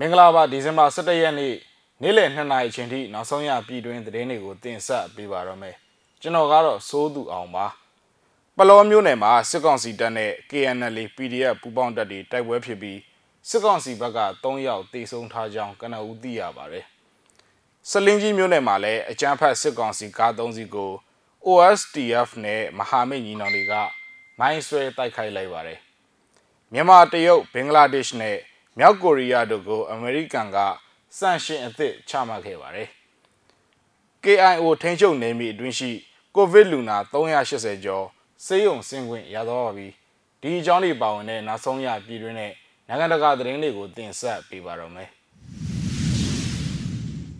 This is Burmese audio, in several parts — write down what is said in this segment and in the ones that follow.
မင်္ဂလာပါဒီဇင်ဘာ17ရက်နေ့နေ့လယ်2နာရီချိန်ထိနောက်ဆုံးရပြည်တွင်းသတင်းတွေကိုတင်ဆက်ပေးပါရမယ်ကျွန်တော်ကတော့စိုးသူအောင်ပါပလောမျိုးနယ်မှာစစ်ကောင်စီတပ်နဲ့ KNL PDF ပူးပေါင်းတပ်တွေတိုက်ပွဲဖြစ်ပြီးစစ်ကောင်စီဘက်က3ယောက်တေဆုံးထားကြောင်းကနဦးသိရပါတယ်စလင်းကြီးမျိုးနယ်မှာလည်းအကြမ်းဖက်စစ်ကောင်စီကား3စီးကို OSTF နဲ့မဟာမိတ်ညီနောင်တွေကမိုင်းဆွဲတိုက်ခိုက်လိုက်ပါတယ်မြန်မာတရုတ်ဘင်္ဂလားဒေ့ရှ်နဲ့ မြောက်ကိုရီးယားတို့ကို အမေရိကန်ကစန့်ရှင်အသစ်ချမှတ်ခဲ့ပါတယ်။ KIO ထိန်းချုပ်နယ်မြေအတွင်းရှိကိုဗစ်လူနာ380ကျော်ဆေးရုံဆင်းခွင့်ရတော့ပါပြီ။ဒီအကြောင်းတွေပါဝင်တဲ့နောက်ဆုံးရပြည်တွင်းနဲ့နိုင်ငံတကာသတင်းတွေကိုတင်ဆက်ပေးပါတော့မယ်။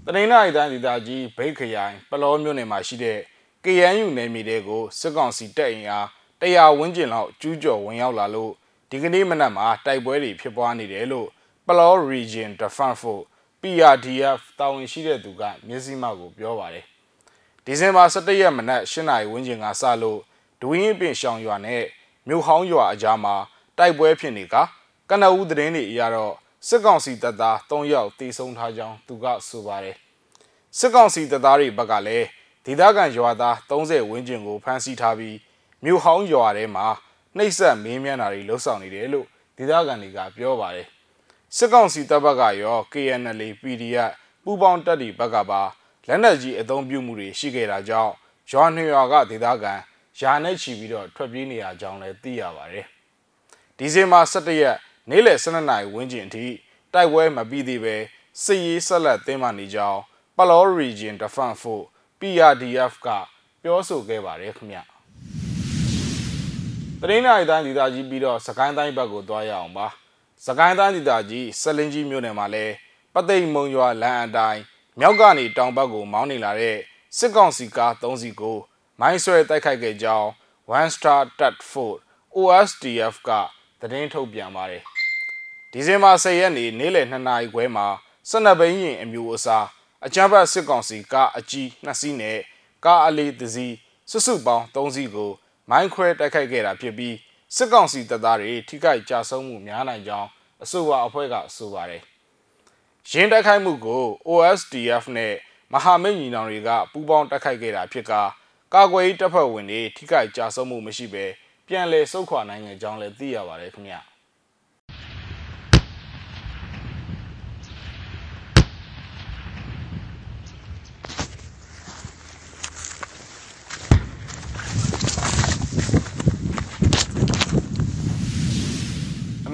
တနင်္လာရီတိုင်းဒေသကြီးဘိတ်ခရိုင်ပလောမြို့နယ်မှာရှိတဲ့ KNU နယ်မြေတွေကိုစစ်ကောင်စီတပ်အင်အား100ဝန်းကျင်လောက်ကျူးကျော်ဝင်ရောက်လာလို့ ဒီကနေ့မနက်မှာတိုက်ပွဲတွေဖြစ်ပွားနေတယ်လို့ Palaw Region Defense Force PRDF တာဝန်ရှိတဲ့သူကမျက်စိမှောက်ကိုပြောပါတယ်။ဒီဇင်ဘာ17ရက်မနက်8နာရီဝန်းကျင်ကစလို့ဒူးရင်ပင်ရှောင်ရွာနဲ့မြို့ဟောင်းရွာအကြားမှာတိုက်ပွဲဖြစ်နေကကနအူးသတင်းတွေအရတော့စစ်ကောင်စီတပ်သား3ယောက်တေဆုံးထားကြောင်းသူကဆိုပါတယ်။စစ်ကောင်စီတပ်သားတွေဘက်ကလည်းဒေသခံရွာသား30ဝန်းကျင်ကိုဖမ်းဆီးထားပြီးမြို့ဟောင်းရွာထဲမှာ နှိပ်စက်မင်းမြန်းတာတွေလှုပ်ဆောင်နေတယ်လို့ဒေသခံတွေကပြောပါတယ်စစ်ကောင်စီတပ်ဘက်ကရော KNL PDF ပူးပေါင်းတပ်တွေဘက်ကပါလက်နက်ကြီးအုံပြုမှုတွေရှိခဲ့တာကြောင့်ရွာနှစ်ရွာကဒေသခံယာနဲ့ချီပြီးတော့ထွက်ပြေးနေရကြောင်းလည်းသိရပါတယ်ဒီဇင်ဘာ17ရက်နေ့လယ်12နာရီဝန်းကျင်အထိတိုက်ပွဲမပြီးသေးပဲစစ်ရေးဆက်လက်တင်းမာနေကြောင်း Palaw Region Defense Force PRDF ကပြောဆိုခဲ့ပါတယ်ခင်ဗျ တရင်းနိုင်တိုင်းဒေသကြီးပြီးတော့စကိုင်းတိုင်းဘက်ကိုသွားရအောင်ပါစကိုင်းတိုင်းဒေသကြီးဆလင်းကြီးမြို့နယ်မှာလဲပသိမ်မုံရွာလမ်းအတိုင်းမြောက်ကနေတောင်ဘက်ကိုမောင်းနေလာတဲ့စစ်ကောင်စီကား3စီးကိုမိုင်းဆွဲတိုက်ခိုက်ခဲ့ကြောင်း One Star Tat Fort OSDF ကသတင်းထုတ်ပြန်ပါတယ်ဒီဇင်ဘာ10ရက်နေ့နေ့လယ်2နာရီခွဲမှာ12ဘိန်းရင်အမျိုးအစားအကြမ်းဖက်စစ်ကောင်စီကားအကြီး2စီးနဲ့ကားအလေးတစ်စီးစုစုပေါင်း3စီးကို မိုင်းခွဲတိုက်ခိုက်ခဲ့တာဖြစ်ပြီးစစ်ကောင်စီတပ်သားတွေထိခိုက်ကြဆုံးမှုများနိုင်ကြောင်းအဆိုပါအဖွဲ့ကဆိုပါတယ်။ရင်းတိုက်ခိုက်မှုကို OSDF နဲ့မဟာမိတ်ညီနောင်တွေကပူးပေါင်းတိုက်ခိုက်ခဲ့တာဖြစ်ကာကာကွယ်ရေးတပ်ဖွဲ့ဝင်တွေထိခိုက်ကြဆုံးမှုမရှိဘဲပြန်လည်ဆုတ်ခွာနိုင်ကြောင်းလည်းသိရပါတယ်ခင်ဗျာ။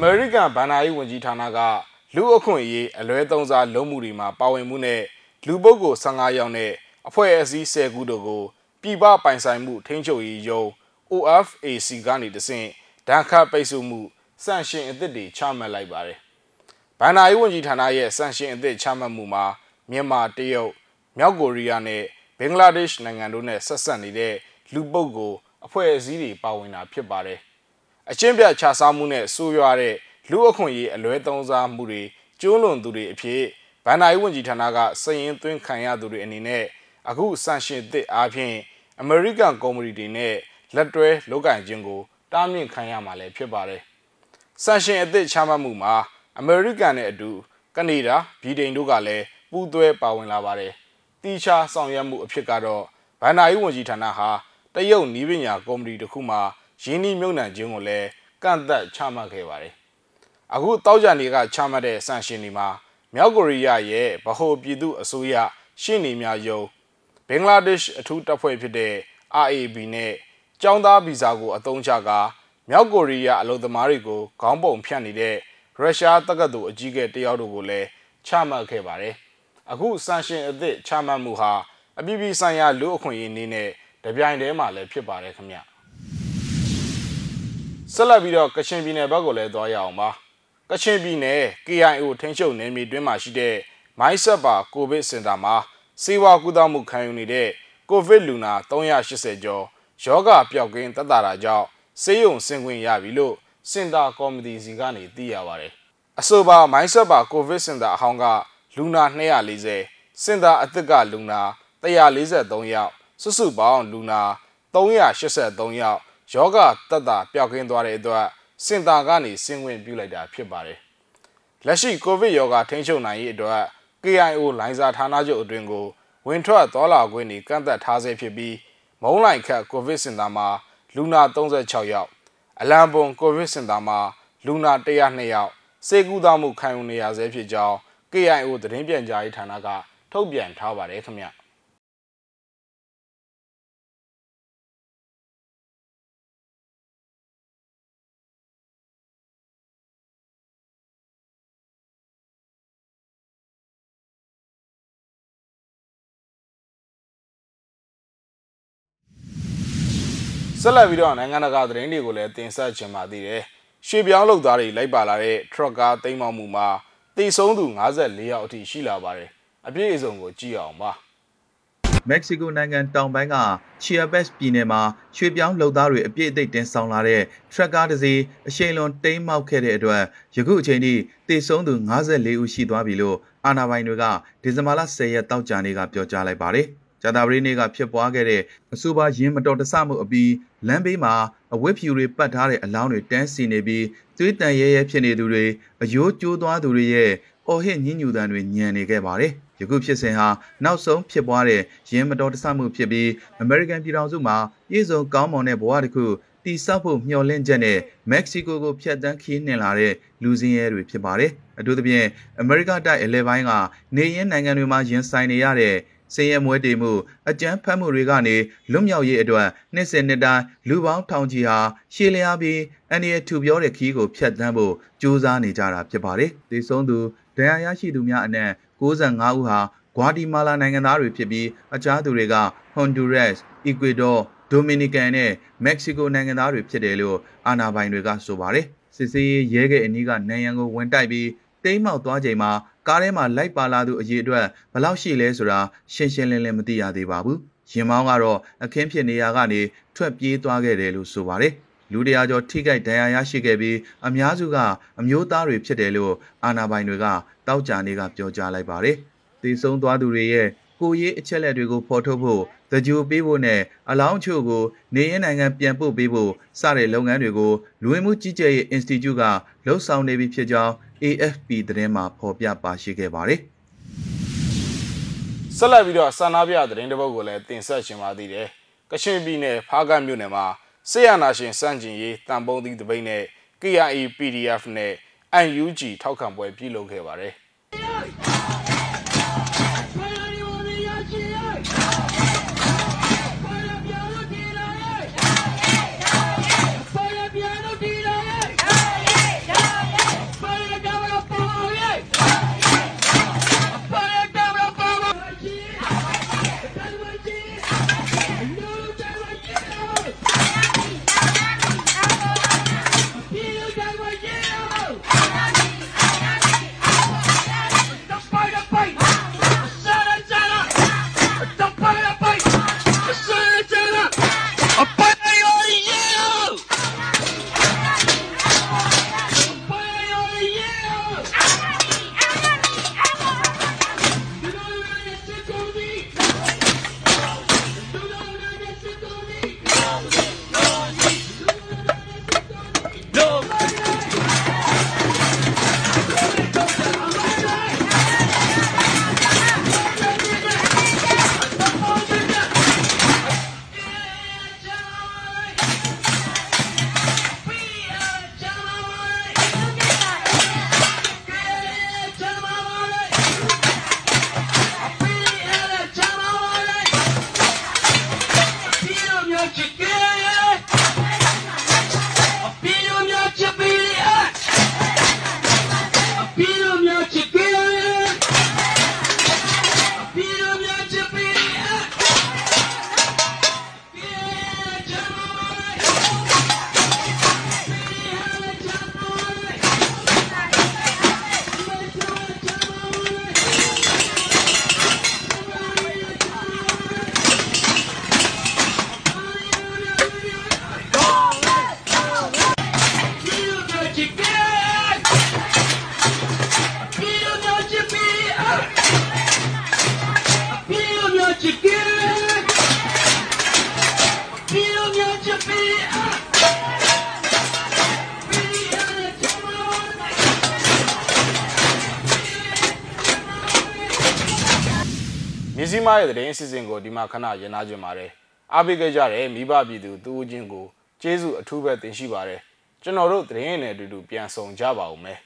American ဘန်နာရေးဝန်ကြီးဌာနကလူအခွင့်အရေးအလွဲသုံးစားလုံးမှုတွေမှာပါဝင်မှုနဲ့လူပုဂ္ဂိုလ်15ယောက်နဲ့အဖွဲ့အစည်း10ခုတို့ကိုပြည်ပပိုင်ဆိုင်မှုထိန်းချုပ်ရေးယုံ OFAC ကနေတဆင့်ဒဏ်ခတ်ပိတ်ဆို့မှုစန့်ရှင်အသစ်တွေချမှတ်လိုက်ပါတယ်။ဘန်နာရေးဝန်ကြီးဌာနရဲ့စန့်ရှင်အသစ်ချမှတ်မှုမှာမြန်မာတရုတ်မြောက်ကိုရီးယားနဲ့ဘင်္ဂလားဒေ့ရှ်နိုင်ငံတို့နဲ့ဆက်ဆက်နေတဲ့လူပုဂ္ဂိုလ်အဖွဲ့အစည်းတွေပါဝင်တာဖြစ်ပါတယ်။ အချင်းပြခြားစားမှုနဲ့ဆိုးရွားတဲ့လူအခွင့်အရေးအလွဲသုံးစားမှုတွေကျူးလွန်သူတွေအဖြစ်ဗန်နာယီဝန်ကြီးဌာနကစည်ရင်သွင်းခံရသူတွေအနေနဲ့အခုဆန်ရှင်သစ်အားဖြင့်အမေရိကန်ကုမ္ပဏီတွေနဲ့လက်တွဲလုပ်ကိုင်ခြင်းကိုတားမြစ်ခံရမှာလည်းဖြစ်ပါတယ်။ဆန်ရှင်အသစ်ချမှတ်မှုမှာအမေရိကန်နဲ့အတူကနေဒါဗြိတိန်တို့ကလည်းပူးတွဲပါဝင်လာပါတယ်။တီချာဆောင်ရွက်မှုအဖြစ်ကတော့ဗန်နာယီဝန်ကြီးဌာနဟာတရုတ်နီးပညာကုမ္ပဏီတစ်ခုမှ ရင်းနှီးမြှုပ်နှံခြင်းကိုလည်းကန့်သက်ချမှတ်ခဲ့ပါတယ်။အခုတောက်ကြနေကချမှတ်တဲ့ဆန်ရှင်တွေမှာမြောက်ကိုရီးယားရဲ့ဗဟိုပြည်သူအစိုးရရှင်းနေများယုံဘင်္ဂလားဒေ့ရှ်အထူးတပ်ဖွဲ့ဖြစ်တဲ့ RAB နဲ့ကျောင်းသားဗီဇာကိုအသုံးချကာမြောက်ကိုရီးယားအလုပ်သမားတွေကိုခေါင်းပုံဖြတ်နေတဲ့ရုရှားတက္ကသိုလ်အကြီးအကဲတယောက်တို့ကိုလည်းချမှတ်ခဲ့ပါတယ်။အခုဆန်ရှင်အသစ်ချမှတ်မှုဟာအပြည်ပြည်ဆိုင်ရာလူအခွင့်အရေးနည်းနဲ့တပြိုင်တည်းမှာလည်းဖြစ်ပါတယ်ခင်ဗျ။ ဆက်လက်ပြီးတော့ကချင်ပြည်နယ်ဘက်ကိုလည်းသွားရအောင်ပါကချင်ပြည်နယ် KIO ထိန်းချုပ်နယ်မြေတွင်းမှာရှိတဲ့မိုင်းဆက်ပါကိုဗစ်စင်တာမှာစေဝါကုသမှုခံယူနေတဲ့ကိုဗစ်လူနာ380ကျော်ယောဂပျောက်ကင်းတက်တာတာကြောင့်ဆေးရုံဆင်ခွင့်ရပြီလို့စင်တာကော်မတီစီကနေသိရပါတယ်အဆိုပါမိုင်းဆက်ပါကိုဗစ်စင်တာအဟောင်းကလူနာ240စင်တာအသစ်ကလူနာ143ယောက်စုစုပေါင်းလူနာ383ယောက် ယောဂတက်တာပျောက်ကင်းသွားတဲ့အတွက်စင်တာကနေဆင်းဝင်ပြုလိုက်တာဖြစ်ပါတယ်လက်ရှိကိုဗစ်ရောဂါထိန်းချုပ်နိုင်ရေးအတွက် KIO လိုင်းစာဌာနချုပ်အတွင်းကိုဝင်ထွက်သွားလာခွင့်တွေကန့်သက်ထားဆဲဖြစ်ပြီးမုံလိုက်ခတ်ကိုဗစ်စင်တာမှာလူနာ36ယောက်အလံပုံကိုဗစ်စင်တာမှာလူနာ102ယောက်စေကူသားမှုခံယူနေရဆဲဖြစ်ကြောင်း KIO သတင်းပြန်ကြားရေးဌာနကထုတ်ပြန်ထားပါတယ်ခင်ဗျ။ ဆက်လက်ပြီးတော့နိုင်ငံတကာသတင်းတွေကိုလည်းတင်ဆက်ချင်ပါသေးတယ်။ရွှေပြောင်းလုပ်သားတွေလိုက်ပါလာတဲ့ထရက်ကားတိမ်းမောက်မှုမှာတေဆုံးသူ54ယောက်အထိရှိလာပါတယ်။အပြည့်အစုံကိုကြည့်အောင်ပါ။မက္ကဆီကိုနိုင်ငံတောင်ပိုင်းကချီယာဘက်စ်ပြည်နယ်မှာရွှေပြောင်းလုပ်သားတွေအပြည့်အသိပ်တင်ဆောင်လာတဲ့ထရက်ကားတစ်စီးအရှိန်လွန်တိမ်းမောက်ခဲ့တဲ့အတွက်ယခုအချိန်ထိတေဆုံးသူ54ဦးရှိသွားပြီလို့အာဏာပိုင်တွေကဒီဇင်ဘာလ10ရက်တောက်ကြနေ့ကပြောကြားလိုက်ပါတယ်။ ဂျာတာပရီနေ့ကဖြစ်ပွားခဲ့တဲ့အဆိုပါယင်းမတော်တဆမှုအပြီးလမ်းဘေးမှာအဝတ်ဖြူတွေပတ်ထားတဲ့အလောင်းတွေတန်းစီနေပြီးသွေးတန်ရဲရဲဖြစ်နေသူတွေအယိုးကျိုးသွားသူတွေရဲ့အော်ဟစ်ညှဉ်းညူတံတွေညံနေခဲ့ပါတယ်။ယခုဖြစ်စဉ်ဟာနောက်ဆုံးဖြစ်ပွားတဲ့ရင်းမတော်တဆမှုဖြစ်ပြီးအမေရိကန်ပြည်ထောင်စုမှာပြည်စုံကောင်းမွန်တဲ့ဘဝတစ်ခုတိဆောက်ဖို့မျှော်လင့်ချက်နဲ့မက္ကဆီကိုကိုဖျက်ဆီးခီးနှင်လာတဲ့လူစင်းရဲတွေဖြစ်ပါတယ်။အထူးသဖြင့်အမေရိကတိုက်အလဲပိုင်းကနေရင်းနိုင်ငံတွေမှာရင်ဆိုင်နေရတဲ့ စင်ရဲမွဲတေမှုအကြမ်းဖက်မှုတွေကနေလွတ်မြောက်ရေးအတွက်နှစ်စဉ်နှစ်တိုင်းလူပေါင်းထောင်ချီဟာရှေ့လျားပြီးအန်ဒီရထူပြောတဲ့ခီးကိုဖျက်ဆီးဖို့ကြိုးစားနေကြတာဖြစ်ပါတယ်။ဒီဆုံးသူဒဏ်ရာရရှိသူများအနက်65ဦးဟာဂွာတီမာလာနိုင်ငံသားတွေဖြစ်ပြီးအခြားသူတွေကဟွန်ဒူရက်စ်၊အီကွေဒေါဒိုမီနီကန်နဲ့မက္ကဆီကိုနိုင်ငံသားတွေဖြစ်တယ်လို့အာဏာပိုင်တွေကဆိုပါတယ်။စစ်စေးရဲရဲအနီးကနန်ရန်ကိုဝင်တိုက်ပြီးတိမ်းမောက်သွားချိန်မှာ ကားထဲမှာလိုက်ပါလာသူအရေးအတွက်ဘယ်လောက်ရှိလဲဆိုတာရှင်းရှင်းလင်းလင်းမသိရသေးပါဘူး။ရင်မောင်းကတော့အခင်းဖြစ်နေရာကနေထွက်ပြေးသွားခဲ့တယ်လို့ဆိုပါတယ်။လူတရာကျော်ထိခိုက်ဒဏ်ရာရရှိခဲ့ပြီးအများစုကအမျိုးသားတွေဖြစ်တယ်လို့အာဏာပိုင်တွေကတောက်ကြနေကပြောကြားလိုက်ပါတယ်။တည်ဆုံသွားသူတွေရဲ့ကိုရေးအချက်လက်တွေကိုဖော်ထုတ်ဖို့ သကြိုပေးဖို့နဲ့အလောင်းချို့ကိုနေရင်းနိုင်ငံပြန်ပို့ပေးဖို့စတဲ့လုပ်ငန်းတွေကိုလူဝင်မှုကြီးကြပ်ရေး Institute ကလှုပ်ဆောင်နေပြီဖြစ်ကြောင်း AFP သတင်းမှာဖော်ပြပါရှိခဲ့ပါတယ်။ဆက်လက်ပြီးတော့ဆန္ဒပြသတင်းတစ်ပုဒ်ကိုလည်းတင်ဆက်ရှင်ပါသေးတယ်။ကချင်ပြည်နယ်ဖားကတ်မြို့နယ်မှာဆေးရနာရှင်စန့်ကျင်ရေးတန်ပုံးသီးတပိတ်နဲ့ KIA PDF နဲ့ UNG ထောက်ခံပွဲပြုလုပ်ခဲ့ပါတယ်။ စည်းမရဲ့သတင်းအစီအစဉ်ကိုဒီမှာခဏရနာကြပါတယ်အားပေးခဲ့ကြတဲ့မိဘပြည်သူတူဦးချင်းကိုကျေးဇူးအထူးပဲတင်ရှိပါတယ်ကျွန်တော်တို့သတင်းရည်နဲ့အတူတူပြန်ဆောင်ကြပါဦးမယ်